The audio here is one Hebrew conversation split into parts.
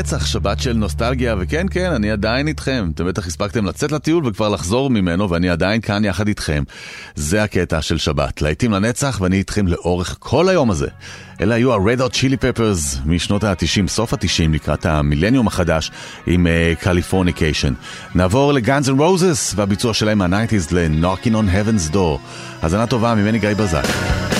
לנצח, שבת של נוסטלגיה, וכן, כן, אני עדיין איתכם. אתם בטח הספקתם לצאת לטיול וכבר לחזור ממנו, ואני עדיין כאן יחד איתכם. זה הקטע של שבת, להיטים לנצח, ואני איתכם לאורך כל היום הזה. אלה היו ה-Red Hot Chili Peppers משנות ה-90, סוף ה-90, לקראת המילניום החדש עם Californication. Uh, נעבור ל Guns N' Roses והביצוע שלהם מה-90's ל-Knocking on Heaven's Door. האזנה טובה ממני גיא בזק.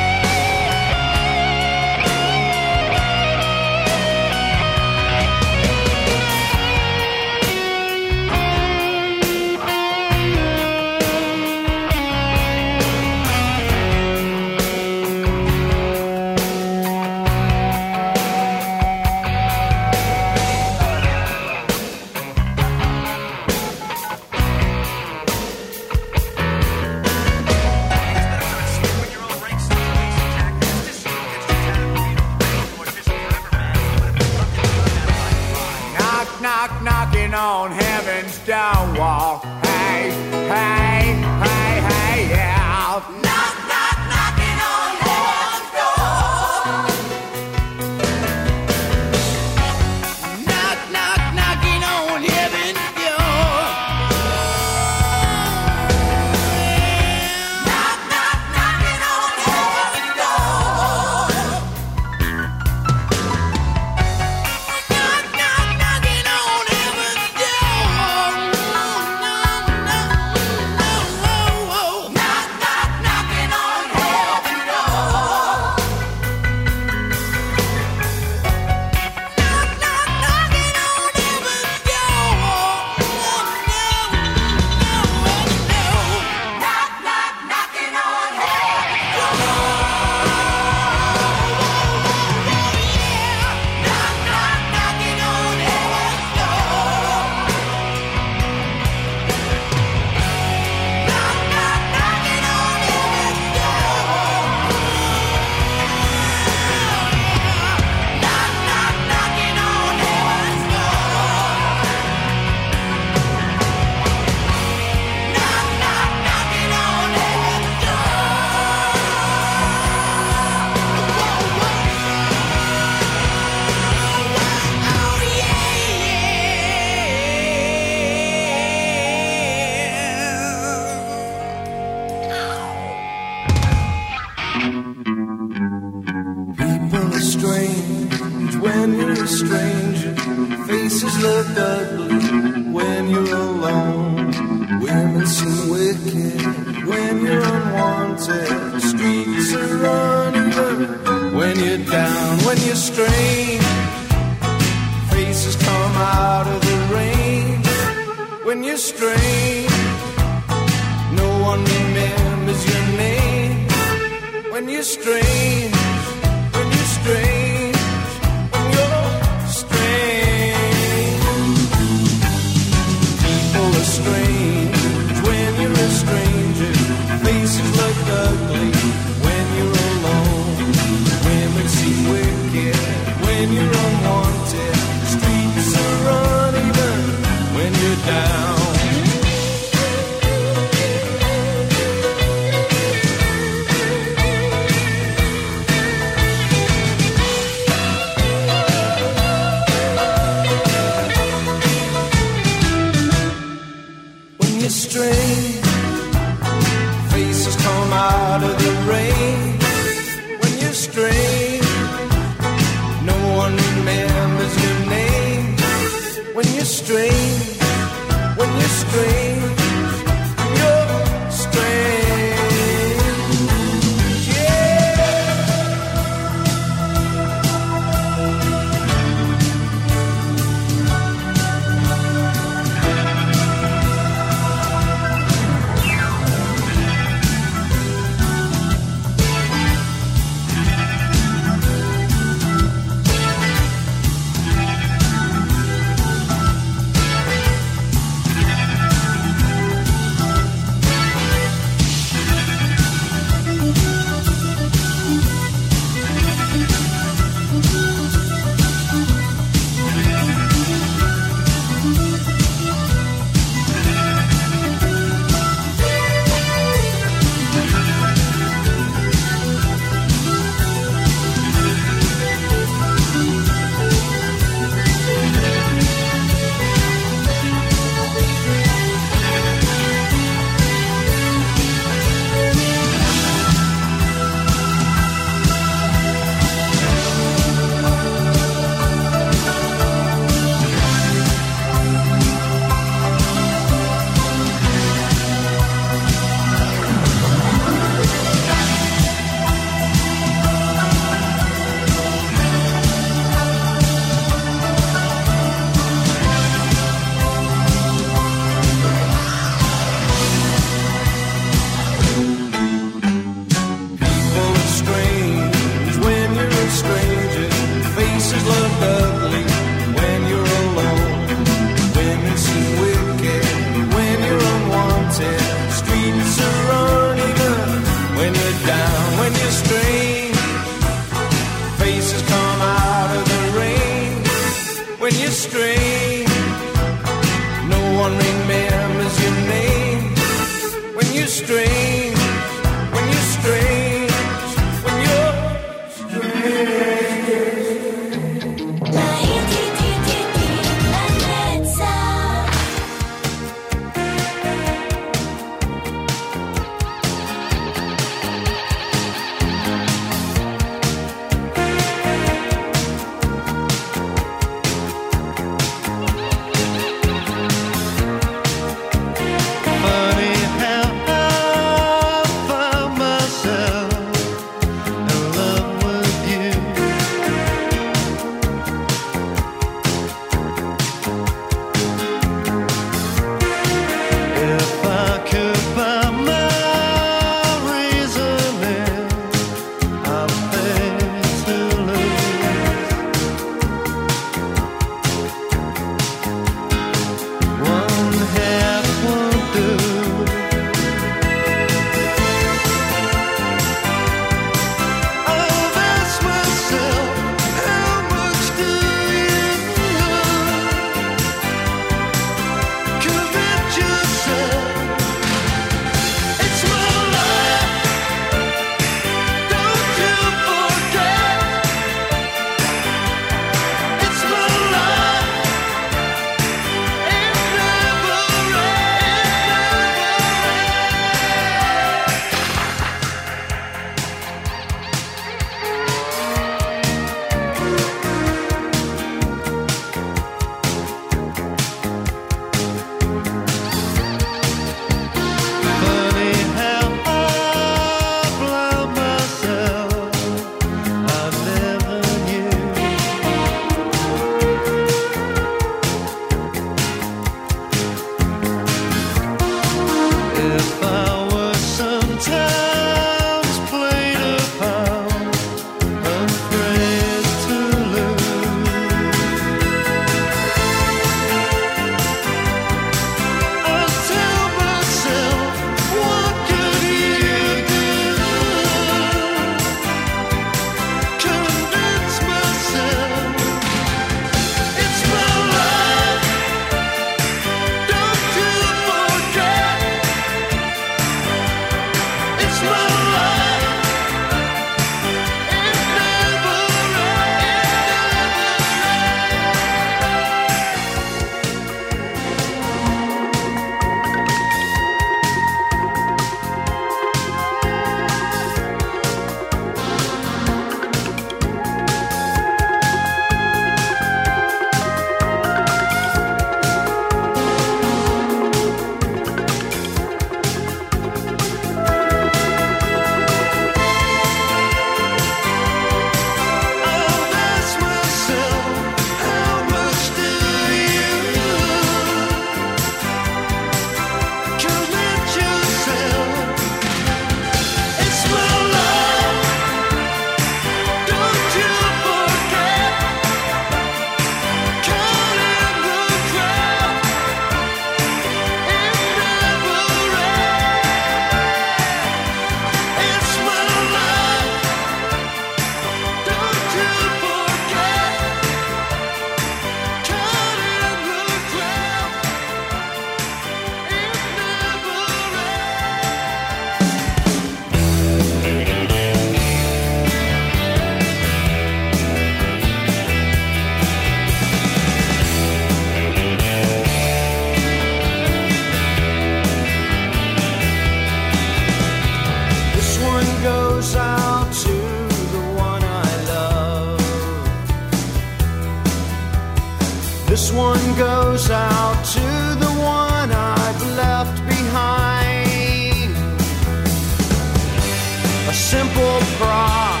Simple prop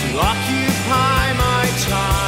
to occupy my time.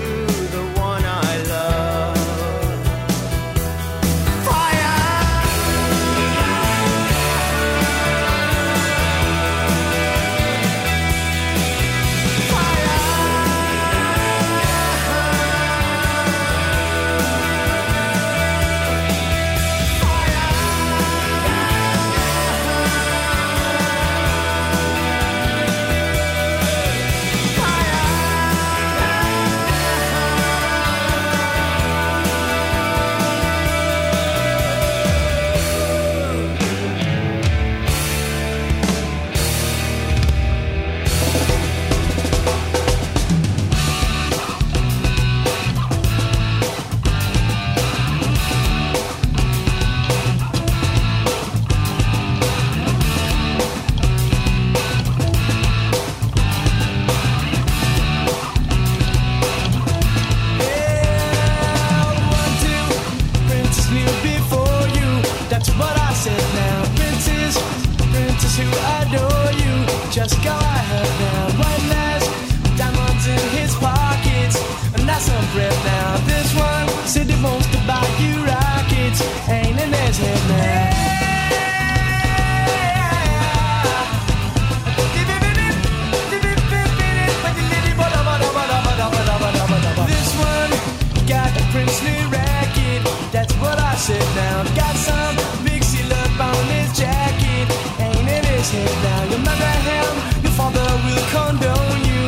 sit down. Got some pixie love on his jacket, ain't in his head now. You marry him, your father will condone you.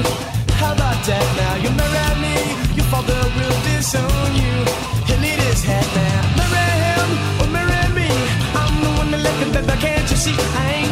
How about that now? You marry me, your father will disown you. He'll eat his head now. Marry him oh, or marry me. I'm the one that left him, baby. Can't you see? I ain't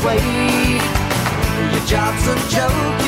sway. Your job's a joke.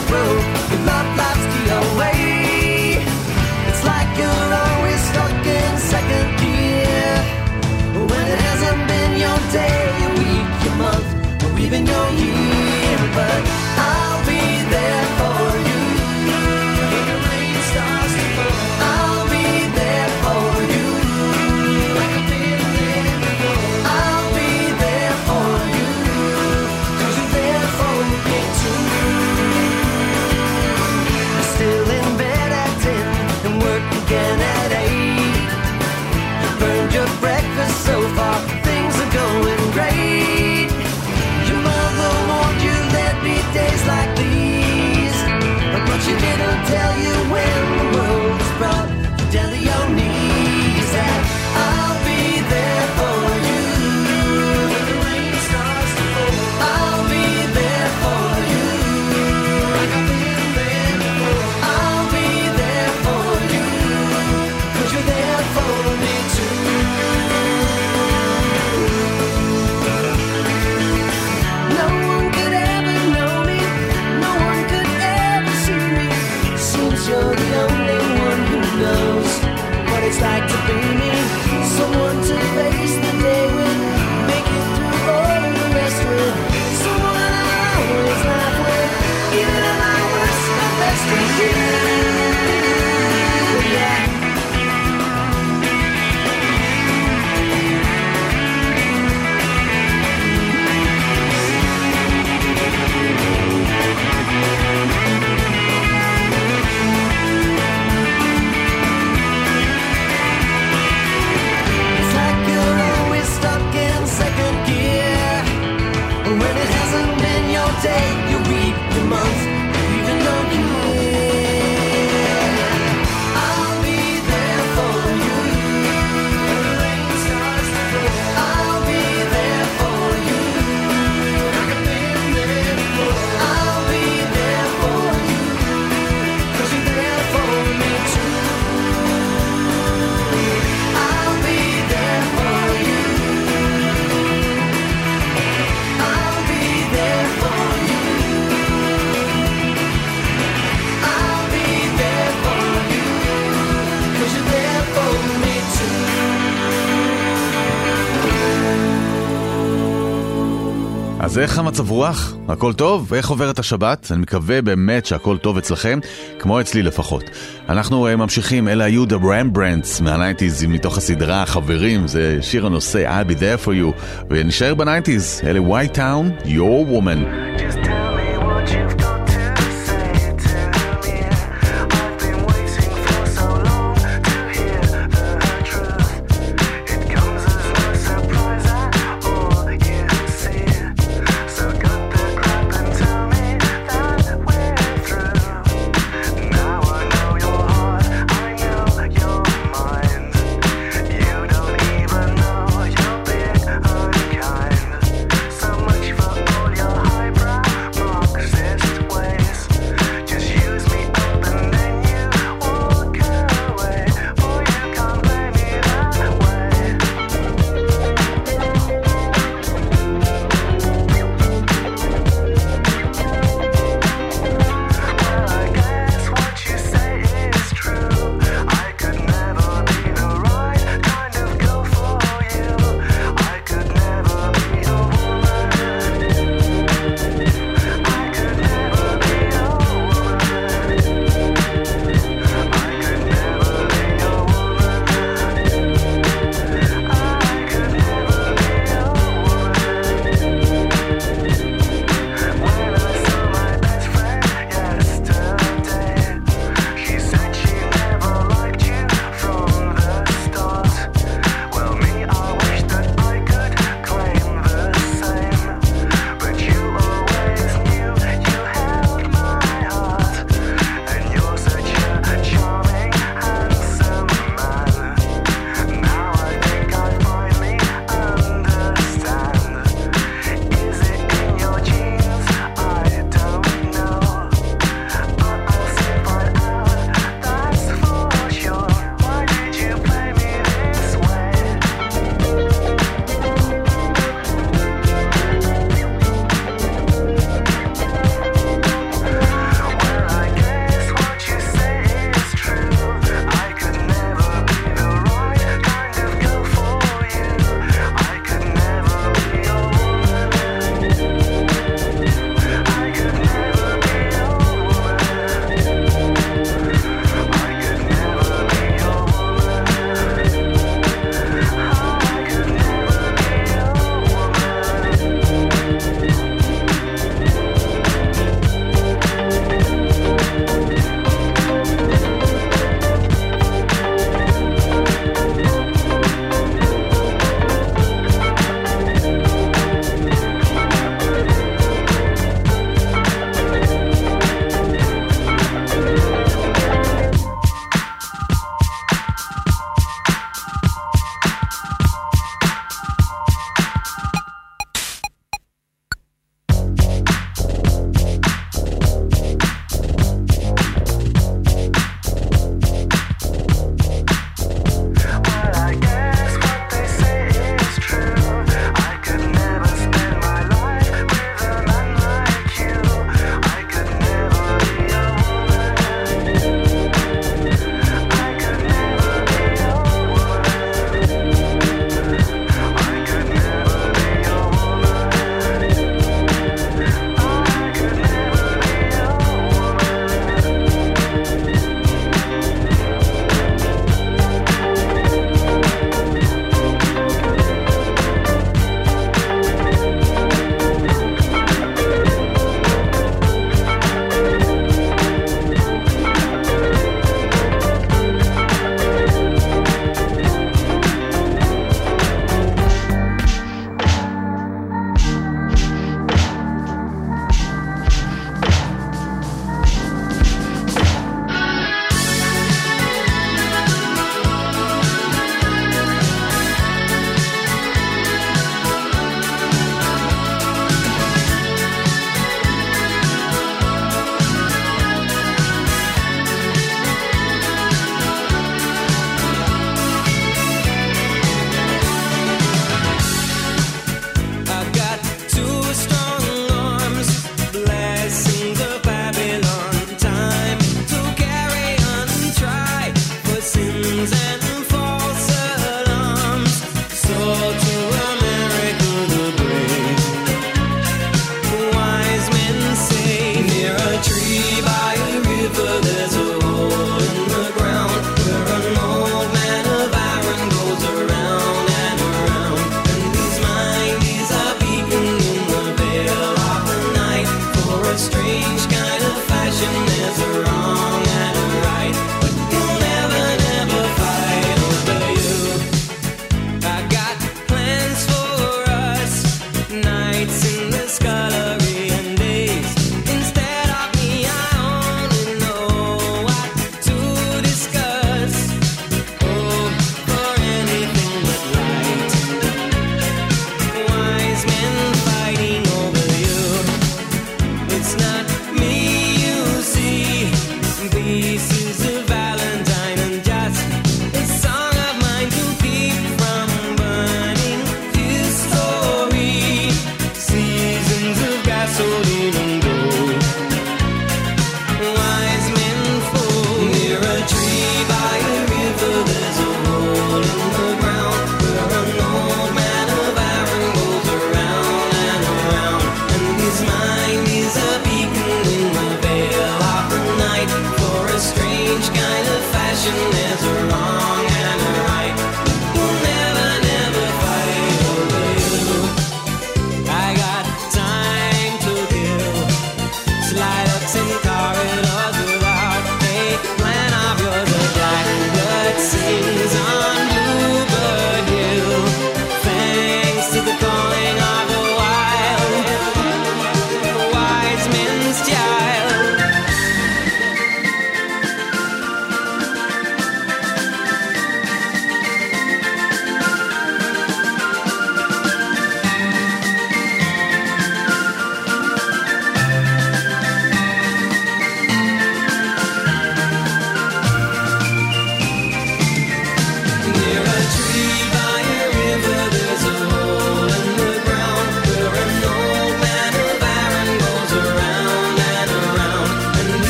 מבורך, הכל טוב, איך עוברת השבת? אני מקווה באמת שהכל טוב אצלכם, כמו אצלי לפחות. אנחנו אה, ממשיכים, אלה היו The Rembrandts מה nineties מתוך הסדרה חברים, זה שיר הנושא I'll be there for you, ונשאר ב nineties, אלה White Town, Your Woman.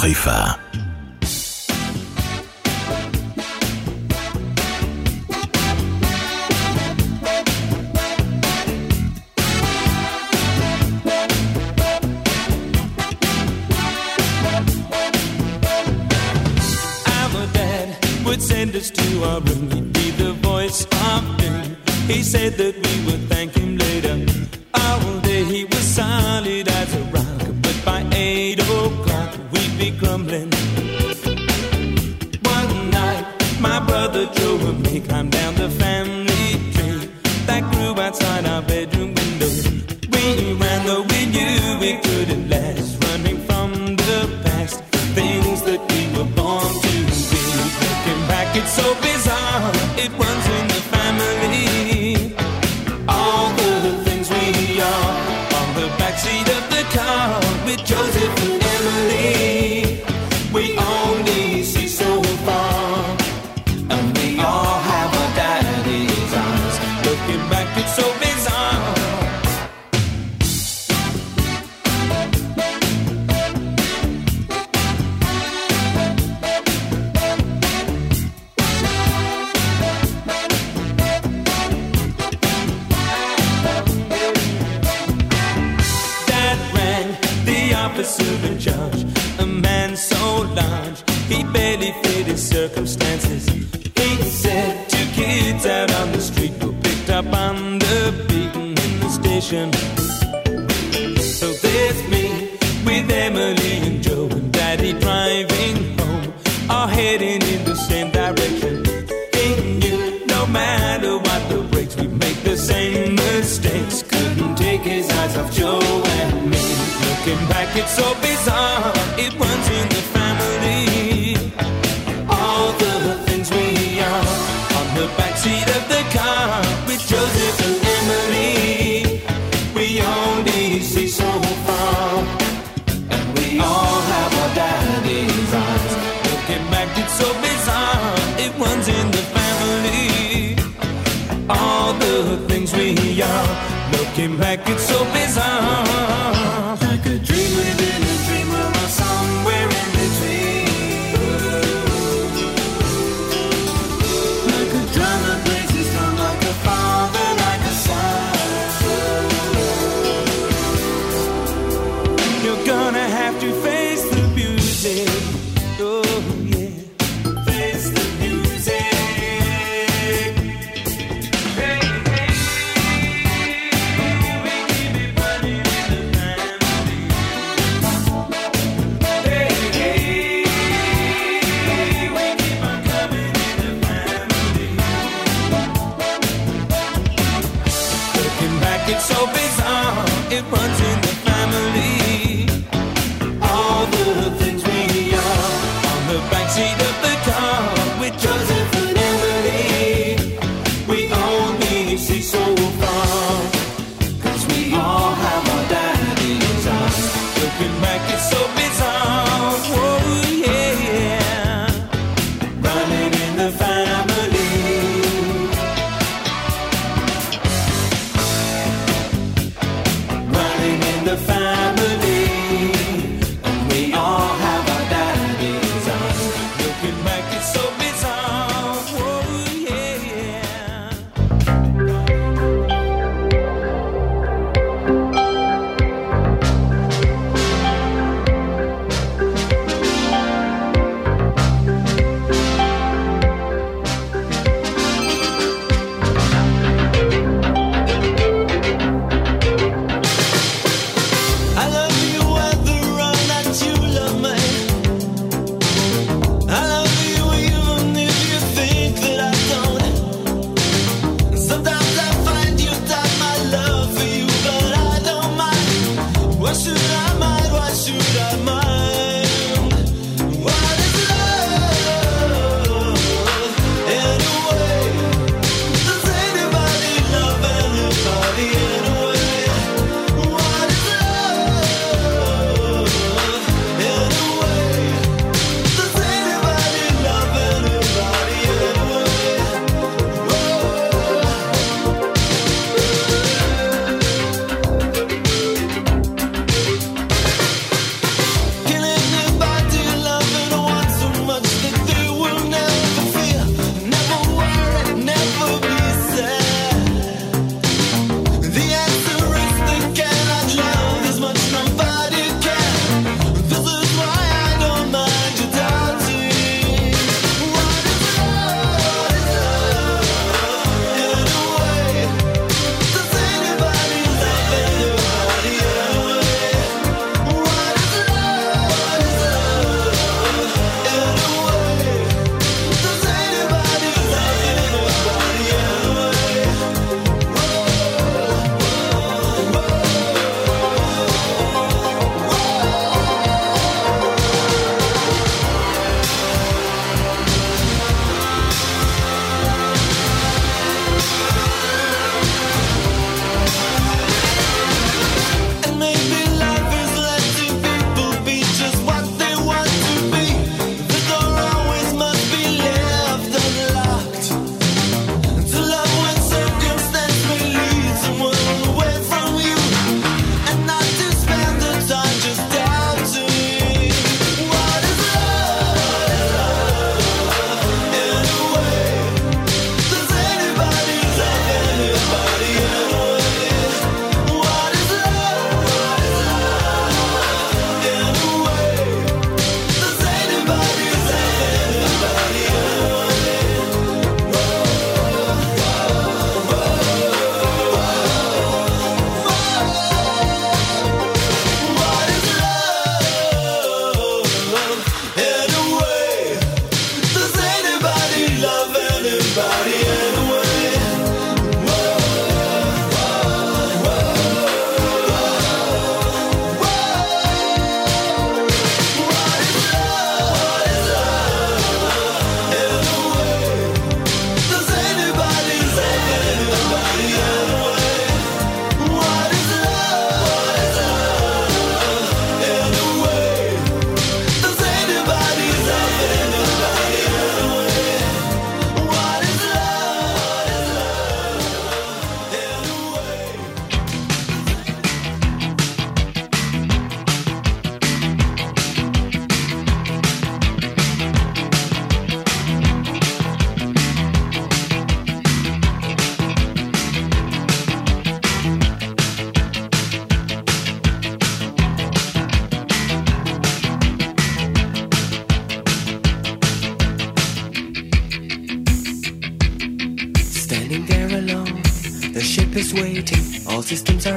Prefa.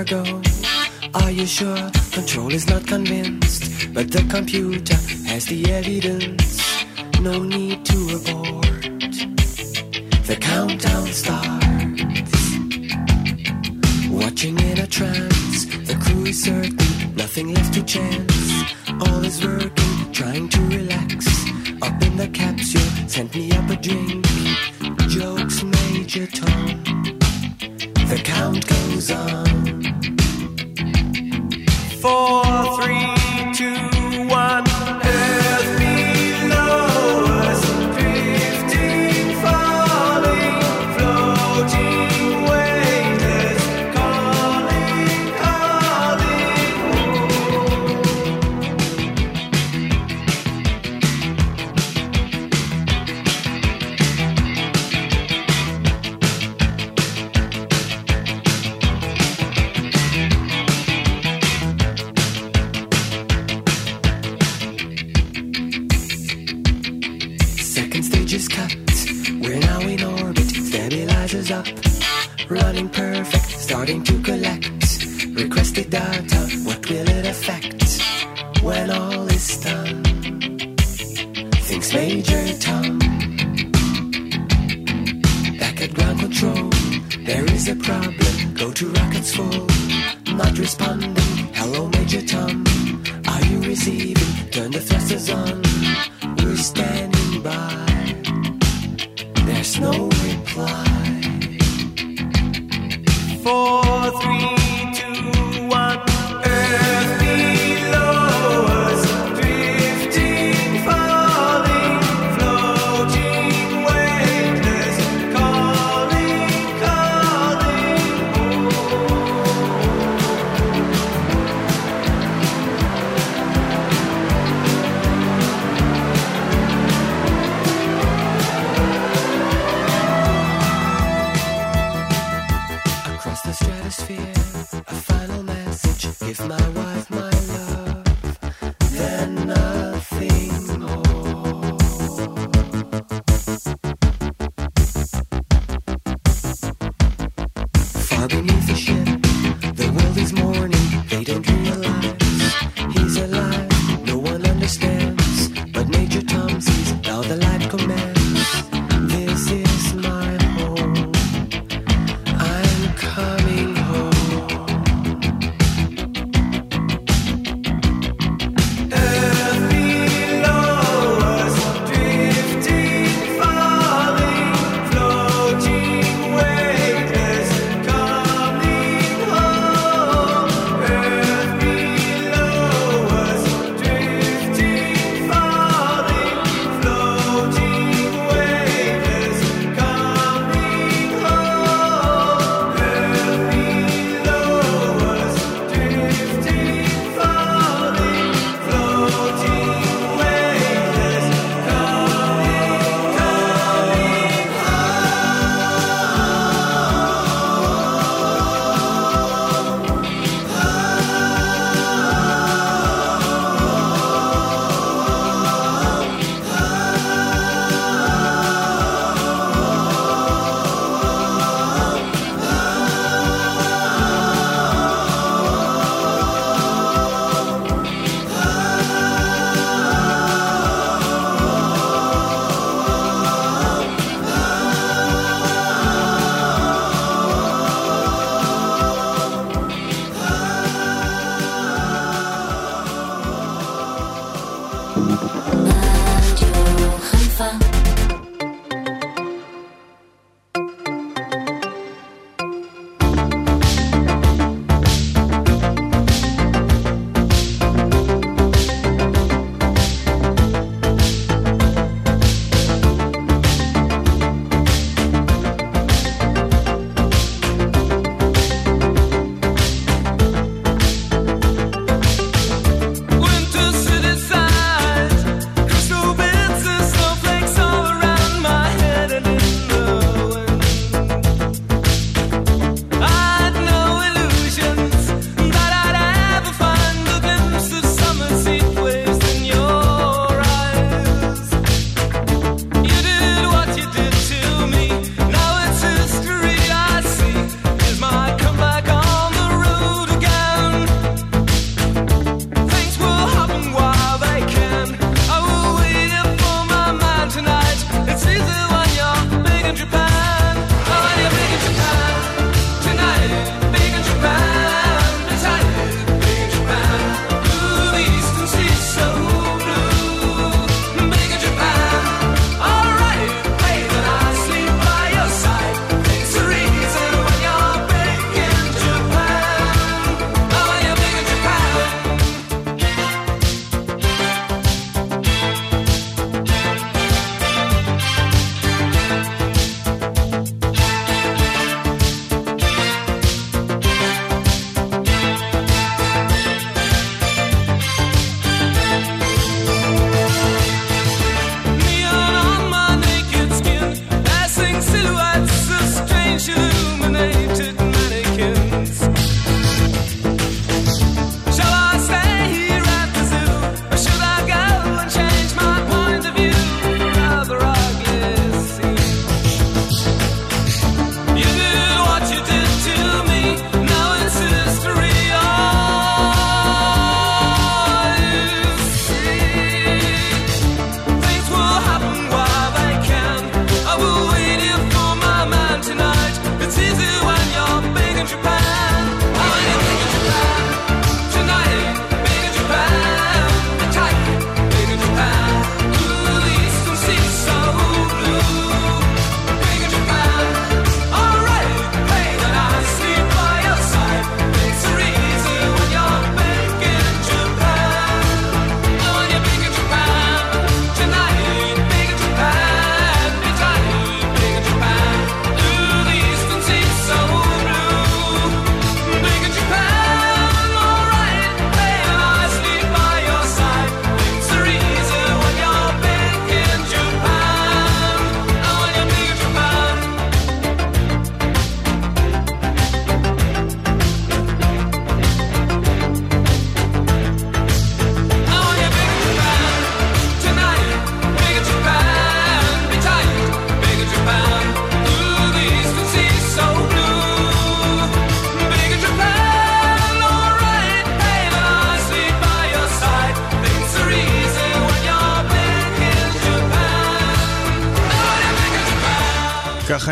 cargo. Are you sure? Control is not convinced, but the computer has the evidence. No need to abort. The countdown starts. Watching in a trance, the crew is certain, nothing left to chance. All is working, trying to relax. Up in the capsule, sent me up a drink. Jokes, Major tone. The count goes on. Four, three, two, one.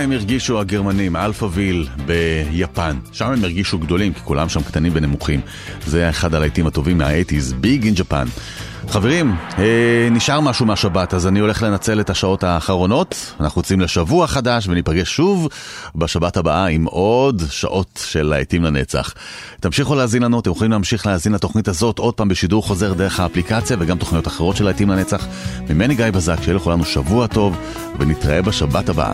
הם הרגישו הגרמנים, Alphaville ביפן. שם הם הרגישו גדולים, כי כולם שם קטנים ונמוכים. זה אחד הלהיטים הטובים מה-80's, Big in Japan. חברים, אה, נשאר משהו מהשבת, אז אני הולך לנצל את השעות האחרונות. אנחנו יוצאים לשבוע חדש וניפגש שוב בשבת הבאה עם עוד שעות של להיטים לנצח. תמשיכו להאזין לנו, אתם יכולים להמשיך להאזין לתוכנית הזאת עוד פעם בשידור חוזר דרך האפליקציה וגם תוכניות אחרות של להיטים לנצח. ממני גיא בזק, שיהיה לכולנו שבוע טוב ונתראה בשבת הבאה.